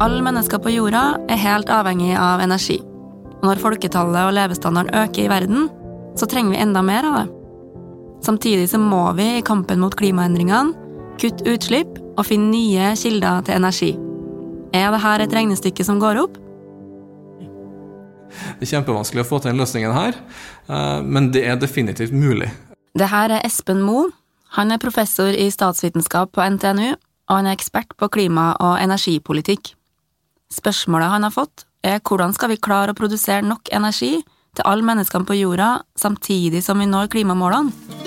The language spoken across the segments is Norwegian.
Alle mennesker på jorda er helt avhengig av energi. Og når folketallet og levestandarden øker i verden, så trenger vi enda mer av det. Samtidig så må vi i kampen mot klimaendringene kutte utslipp og finne nye kilder til energi. Er dette et regnestykke som går opp? Det er kjempevanskelig å få til den løsningen her, eh, men det er definitivt mulig. Det her er Espen Moe. Han er professor i statsvitenskap på NTNU, og han er ekspert på klima- og energipolitikk. Spørsmålet han har fått, er hvordan skal vi klare å produsere nok energi til alle menneskene på jorda samtidig som vi når klimamålene?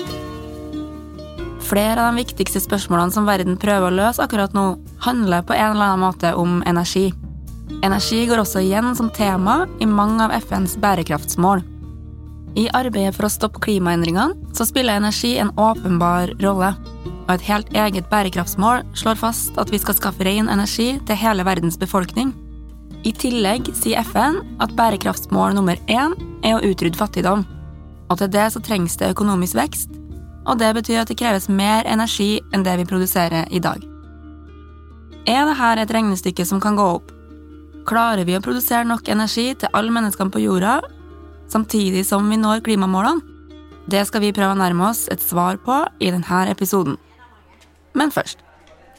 Flere av de viktigste spørsmålene som verden prøver å løse akkurat nå, handler på en eller annen måte om energi. Energi går også igjen som tema i mange av FNs bærekraftsmål. I arbeidet for å stoppe klimaendringene så spiller energi en åpenbar rolle, og et helt eget bærekraftsmål slår fast at vi skal skaffe ren energi til hele verdens befolkning. I tillegg sier FN at bærekraftsmål nummer én er å utrydde fattigdom. Og til det så trengs det økonomisk vekst, og det betyr at det kreves mer energi enn det vi produserer i dag. Er dette et regnestykke som kan gå opp? Klarer vi å produsere nok energi til alle menneskene på jorda, samtidig som vi når klimamålene? Det skal vi prøve å nærme oss et svar på i denne episoden. Men først,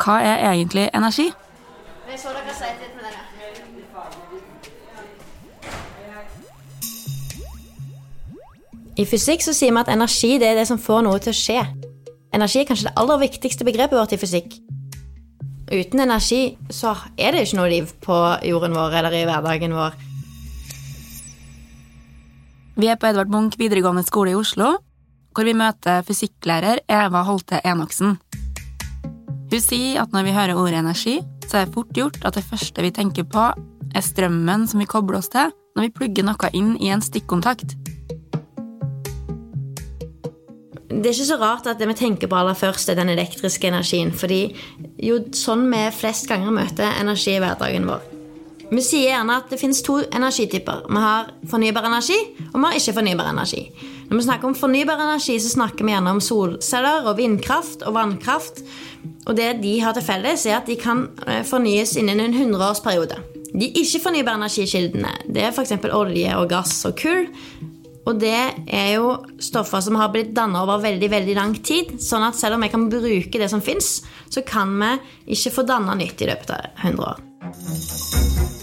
hva er egentlig energi? Så dere si I fysikk så sier vi at energi det er det som får noe til å skje. Energi er kanskje det aller viktigste begrepet vårt i fysikk. Uten energi så er det ikke noe liv på jorden vår eller i hverdagen vår. Vi er på Edvard Munch videregående skole i Oslo, hvor vi møter fysikklærer Eva Holte Enoksen. Hun sier at når vi hører ordet energi, så er det fort gjort at det første vi tenker på, er strømmen som vi kobler oss til når vi plugger noe inn i en stikkontakt. Det er ikke så rart at det vi tenker på aller først, er den elektriske energien. Fordi jo sånn vi flest ganger møter energi i hverdagen vår. Vi sier gjerne at det finnes to energityper. Vi har fornybar energi, og vi har ikke fornybar energi. Når vi snakker om fornybar energi, så snakker vi gjerne om solceller og vindkraft og vannkraft. Og det de har til felles, er at de kan eh, fornyes innen en hundreårsperiode. De ikke-fornybare energikildene det er f.eks. olje og gass og kull. Og det er jo stoffer som har blitt dannet over veldig veldig lang tid. Sånn at selv om vi kan bruke det som fins, så kan vi ikke få danna nytt i løpet av 100 år.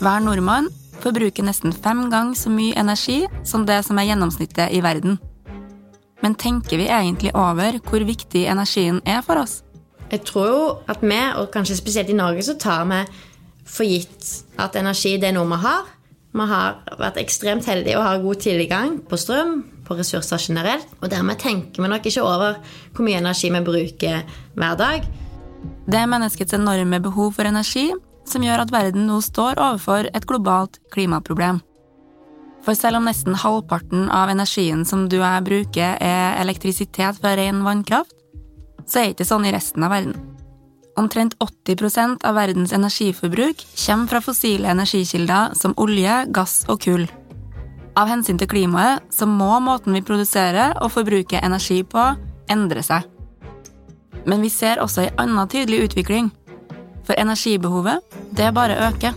Hver nordmann forbruker nesten fem ganger så mye energi som det som er gjennomsnittet i verden. Men tenker vi egentlig over hvor viktig energien er for oss? Jeg tror jo at vi, og kanskje spesielt i Norge, så tar vi for gitt at energi det er noe vi har. Vi har vært ekstremt heldige og har god tilgang på strøm, på ressurser generelt. Og dermed tenker vi nok ikke over hvor mye energi vi bruker hver dag. Det er menneskets enorme behov for energi som gjør at verden nå står overfor et globalt klimaproblem. For selv om nesten halvparten av energien som du og jeg bruker, er elektrisitet fra ren vannkraft, så er det ikke sånn i resten av verden. Omtrent 80% av verdens energiforbruk kommer fra fossile energikilder som olje, gass og kull. Av hensyn til klimaet så må måten vi produserer og forbruker energi på, endre seg. Men vi ser også en annen tydelig utvikling. For energibehovet, det bare øker.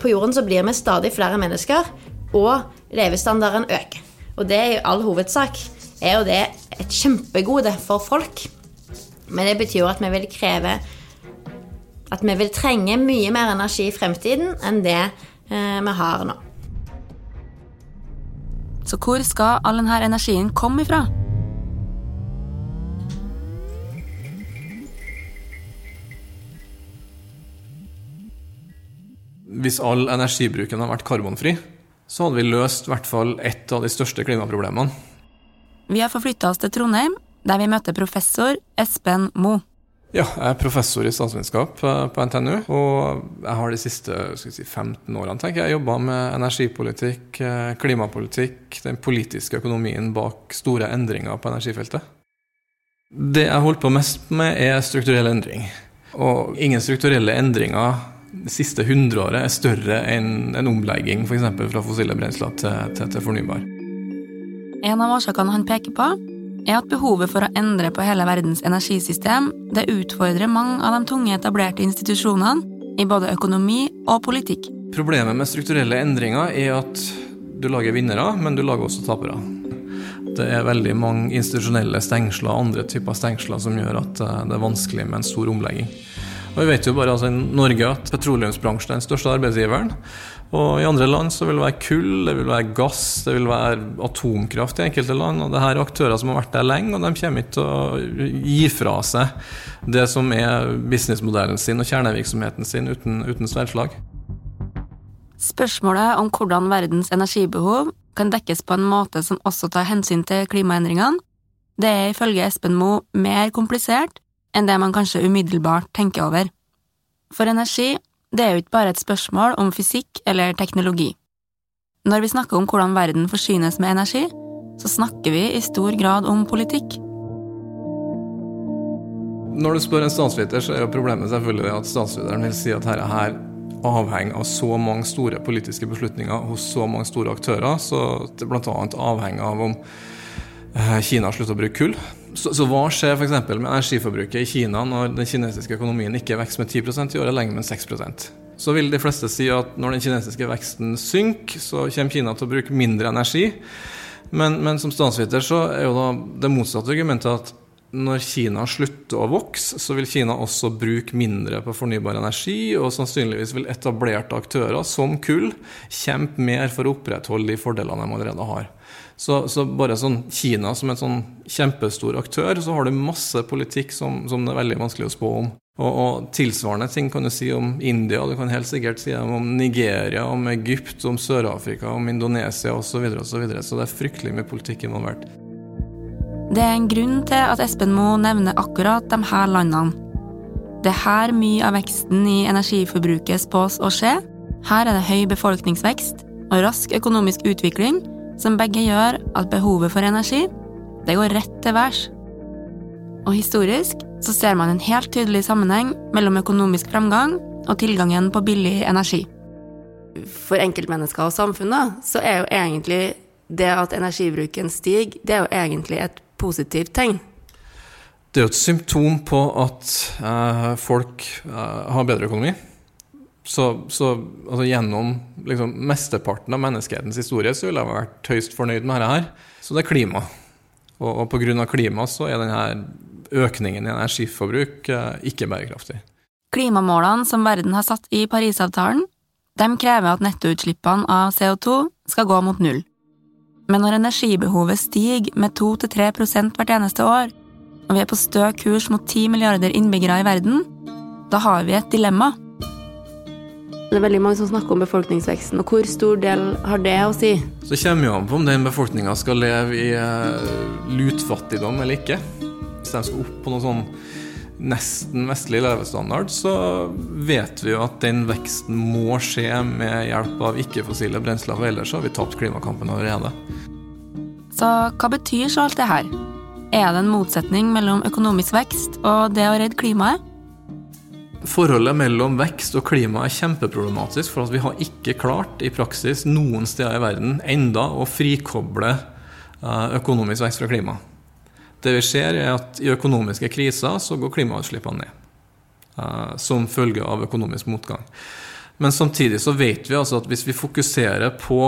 På jorden så blir vi stadig flere mennesker, og levestandarden øker. Og det er i all hovedsak er jo det et kjempegode for folk. Men det betyr jo at vi vil kreve At vi vil trenge mye mer energi i fremtiden enn det eh, vi har nå. Så hvor skal all denne energien komme ifra? Hvis all energibruken hadde vært karbonfri, så hadde vi løst i hvert fall ett av de største klimaproblemene. Vi har forflytta oss til Trondheim, der vi møter professor Espen Mo. Ja, jeg er professor i statsvitenskap eh, på NTNU. Og jeg har de siste si, 15 årene tenker jeg, jobba med energipolitikk, eh, klimapolitikk, den politiske økonomien bak store endringer på energifeltet. Det jeg holder på mest med, er strukturell endring. Og ingen strukturelle endringer det siste hundreåret er større enn en omlegging f.eks. fra fossile brensler til, til, til fornybar. En av årsakene han peker på, er at behovet for å endre på hele verdens energisystem det utfordrer mange av de tunge, etablerte institusjonene i både økonomi og politikk. Problemet med strukturelle endringer er at du lager vinnere, men du lager også tapere. Det er veldig mange institusjonelle stengsler og andre typer stengsler som gjør at eh, det er vanskelig med en stor omlegging. Og Vi vet jo bare altså, i Norge at petroleumsbransjen er den største arbeidsgiveren. Og I andre land så vil det være kull, det vil være gass, det vil være atomkraft i enkelte land. og det her er aktører som har vært der lenge, og de kommer ikke til å gi fra seg det som er businessmodellen sin og kjernevirksomheten sin uten, uten sverdslag. Spørsmålet om hvordan verdens energibehov kan dekkes på en måte som også tar hensyn til klimaendringene, det er ifølge Espen Moe mer komplisert enn det man kanskje umiddelbart tenker over. For energi, det er jo ikke bare et spørsmål om fysikk eller teknologi. Når vi snakker om hvordan verden forsynes med energi, så snakker vi i stor grad om politikk. Når du spør en statsviter, så er jo problemet selvfølgelig at statsviteren vil si at dette her avhenger av så mange store politiske beslutninger hos så mange store aktører, så det bl.a. avhenger av om eh, Kina slutter å bruke kull. Så, så hva skjer f.eks. med energiforbruket i Kina når den kinesiske økonomien ikke vokser med 10 i året, lenger med 6% Så vil de fleste si at når den kinesiske veksten synker, så kommer Kina til å bruke mindre energi. Men, men som statsviter så er jo da det motsatte argumentet at når Kina slutter å vokse, så vil Kina også bruke mindre på fornybar energi, og sannsynligvis vil etablerte aktører som kull kjempe mer for å opprettholde de fordelene de allerede har. Så, så bare sånn Kina som en sånn kjempestor aktør, så har du masse politikk som, som det er veldig vanskelig å spå om. Og, og, tilsvarende ting kan du si om India, du kan helt sikkert si om Nigeria, om Egypt, om Sør-Afrika, om Indonesia osv. Så, videre, og så, videre. så det er fryktelig mye politikk involvert. Det er en grunn til at Espen Moe nevner akkurat de her landene. Det er her mye av veksten i energiforbruket spås å skje. Her er det høy befolkningsvekst og rask økonomisk utvikling, som begge gjør at behovet for energi det går rett til værs. Og historisk så ser man en helt tydelig sammenheng mellom økonomisk framgang og tilgangen på billig energi. For enkeltmennesker og samfunnet så er jo egentlig det at energibruken stiger, det er jo egentlig et positivt tegn? Det er jo et symptom på at eh, folk eh, har bedre økonomi. Så, så altså, gjennom liksom, mesteparten av menneskehetens historie så ville jeg vært høyst fornøyd med dette her. Så det er klima. Og, og pga. klima så er denne økningen i energiforbruk eh, ikke bærekraftig. Klimamålene som verden har satt i Parisavtalen, de krever at nettoutslippene av CO2 skal gå mot null. Men når energibehovet stiger med 2-3 hvert eneste år, og vi er på stø kurs mot 10 milliarder innbyggere i verden, da har vi et dilemma. Det er veldig mange som snakker om befolkningsveksten, og hvor stor del har det å si? Så kommer jo an på om den befolkninga skal leve i uh, lutfattigdom eller ikke. Hvis de skal opp på noe sånn nesten vestlig levestandard, så vet vi jo at den veksten må skje med hjelp av ikke-fossile brensler, for ellers har vi tapt klimakampen allerede. Så hva betyr så alt det her? Er det en motsetning mellom økonomisk vekst og det å redde klimaet? Forholdet mellom vekst og klima er kjempeproblematisk, for at vi har ikke klart i praksis noen steder i verden enda å frikoble eh, økonomisk vekst fra klima. Det vi ser, er at i økonomiske kriser så går klimautslippene ned. Uh, som følge av økonomisk motgang. Men samtidig så vet vi altså at hvis vi fokuserer på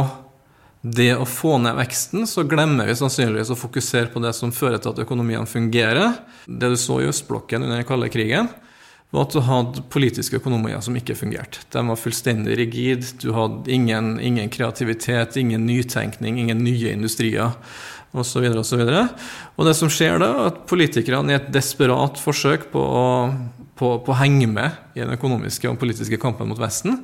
det å få ned veksten, så glemmer vi sannsynligvis å fokusere på det som fører til at økonomien fungerer. Det du så i østblokken under den kalde krigen, var at du hadde politiske økonomier som ikke fungerte. De var fullstendig rigide. Du hadde ingen, ingen kreativitet, ingen nytenkning, ingen nye industrier osv. Og, så og, og det som skjer da, at politikerne i et desperat forsøk på å, på, på henge med i den økonomiske og politiske kampen mot Vesten,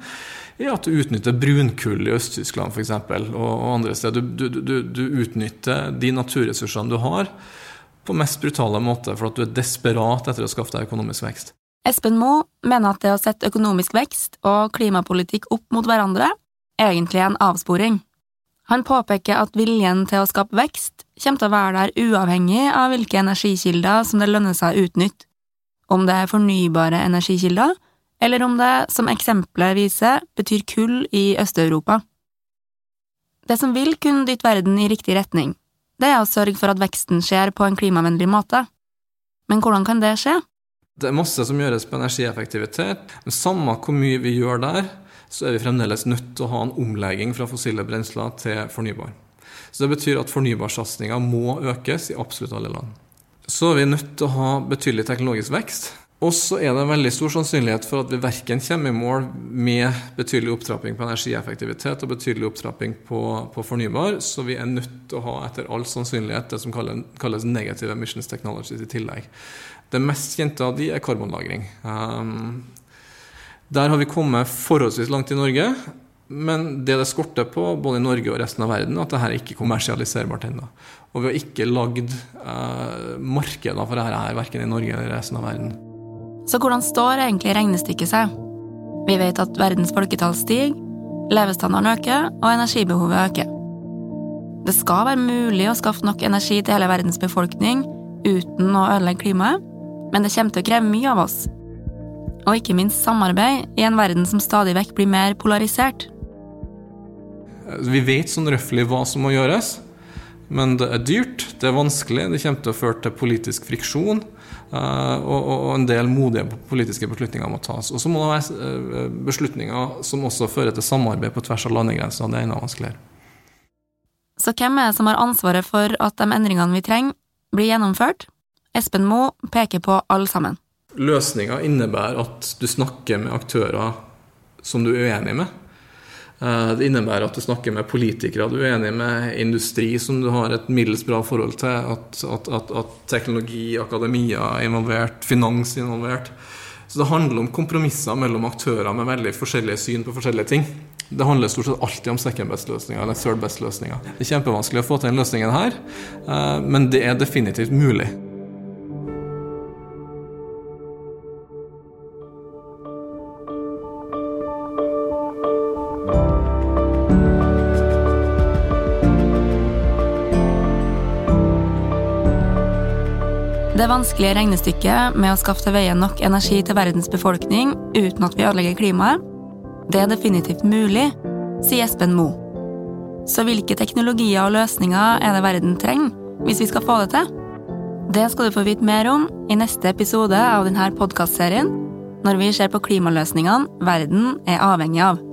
er at du utnytter brunkull i Øst-Tyskland f.eks. Og, og andre steder. Du, du, du, du, utnytter de naturressursene du har, på mest brutale måte for at du er desperat etter å skaffe deg økonomisk vekst. Espen Moe mener at det å sette økonomisk vekst og klimapolitikk opp mot hverandre egentlig er en avsporing. Han påpeker at viljen til å skape vekst kommer til å være der uavhengig av hvilke energikilder som det lønner seg å utnytte, om det er fornybare energikilder, eller om det, som eksempelet viser, betyr kull i Øst-Europa. Det som vil kunne dytte verden i riktig retning, det er å sørge for at veksten skjer på en klimavennlig måte. Men hvordan kan det skje? Det er masse som gjøres på energieffektivitet, men samme hvor mye vi gjør der, så er vi fremdeles nødt til å ha en omlegging fra fossile brensler til fornybar. Så det betyr at fornybarsatsinga må økes i absolutt alle land. Så er vi nødt til å ha betydelig teknologisk vekst. Og så er det en veldig stor sannsynlighet for at vi verken kommer i mål med betydelig opptrapping på energieffektivitet og betydelig opptrapping på, på fornybar, så vi er nødt til å ha etter all sannsynlighet det som kalles negative emissions technologies i tillegg. Det mest kjente av de er karbonlagring. Um, der har vi kommet forholdsvis langt i Norge. Men det det skorter på, både i Norge og resten av verden, at dette ikke er kommersialiserbart ennå. Og vi har ikke lagd eh, markeder for dette her, verken i Norge eller resten av verden. Så hvordan står egentlig regnestykket seg? Vi vet at verdens folketall stiger, levestandarden øker, og energibehovet øker. Det skal være mulig å skaffe nok energi til hele verdens befolkning uten å ødelegge klimaet, men det kommer til å kreve mye av oss. Og ikke minst samarbeid i en verden som stadig vekk blir mer polarisert. Vi vet sånn røftlig hva som må gjøres, men det er dyrt, det er vanskelig, det kommer til å føre til politisk friksjon. Eh, og, en del modige politiske beslutninger må tas. Og så må det være eh, beslutninger som også fører til samarbeid på tvers av landegrensene. Det er enda vanskeligere. Så hvem er det som har ansvaret for at de endringene vi trenger, blir gjennomført? Espen Moe peker på alle sammen. Løsninga innebærer at du snakker med aktører som du er uenig med. Eh, det innebærer at du snakker med politikere du er enig med, industri som du har et middels bra forhold til, at, at, at, at teknologi, akademia er involvert, finans er involvert. Så det handler om kompromisser mellom aktører med veldig forskjellige syn på forskjellige ting. Det handler stort sett alltid om second best-løsninger eller third best-løsninger. Det er kjempevanskelig å få til den løsningen her, eh, men det er definitivt mulig. Det vanskelige regnestykket med å skaffe til veie nok energi til verdens befolkning uten at vi ødelegger klimaet, det er definitivt mulig, sier Espen Moe. Så hvilke teknologier og løsninger er det verden trenger hvis vi skal få det til? Det skal du få vite mer om i neste episode av denne podkastserien, når vi ser på klimaløsningene verden er avhengig av.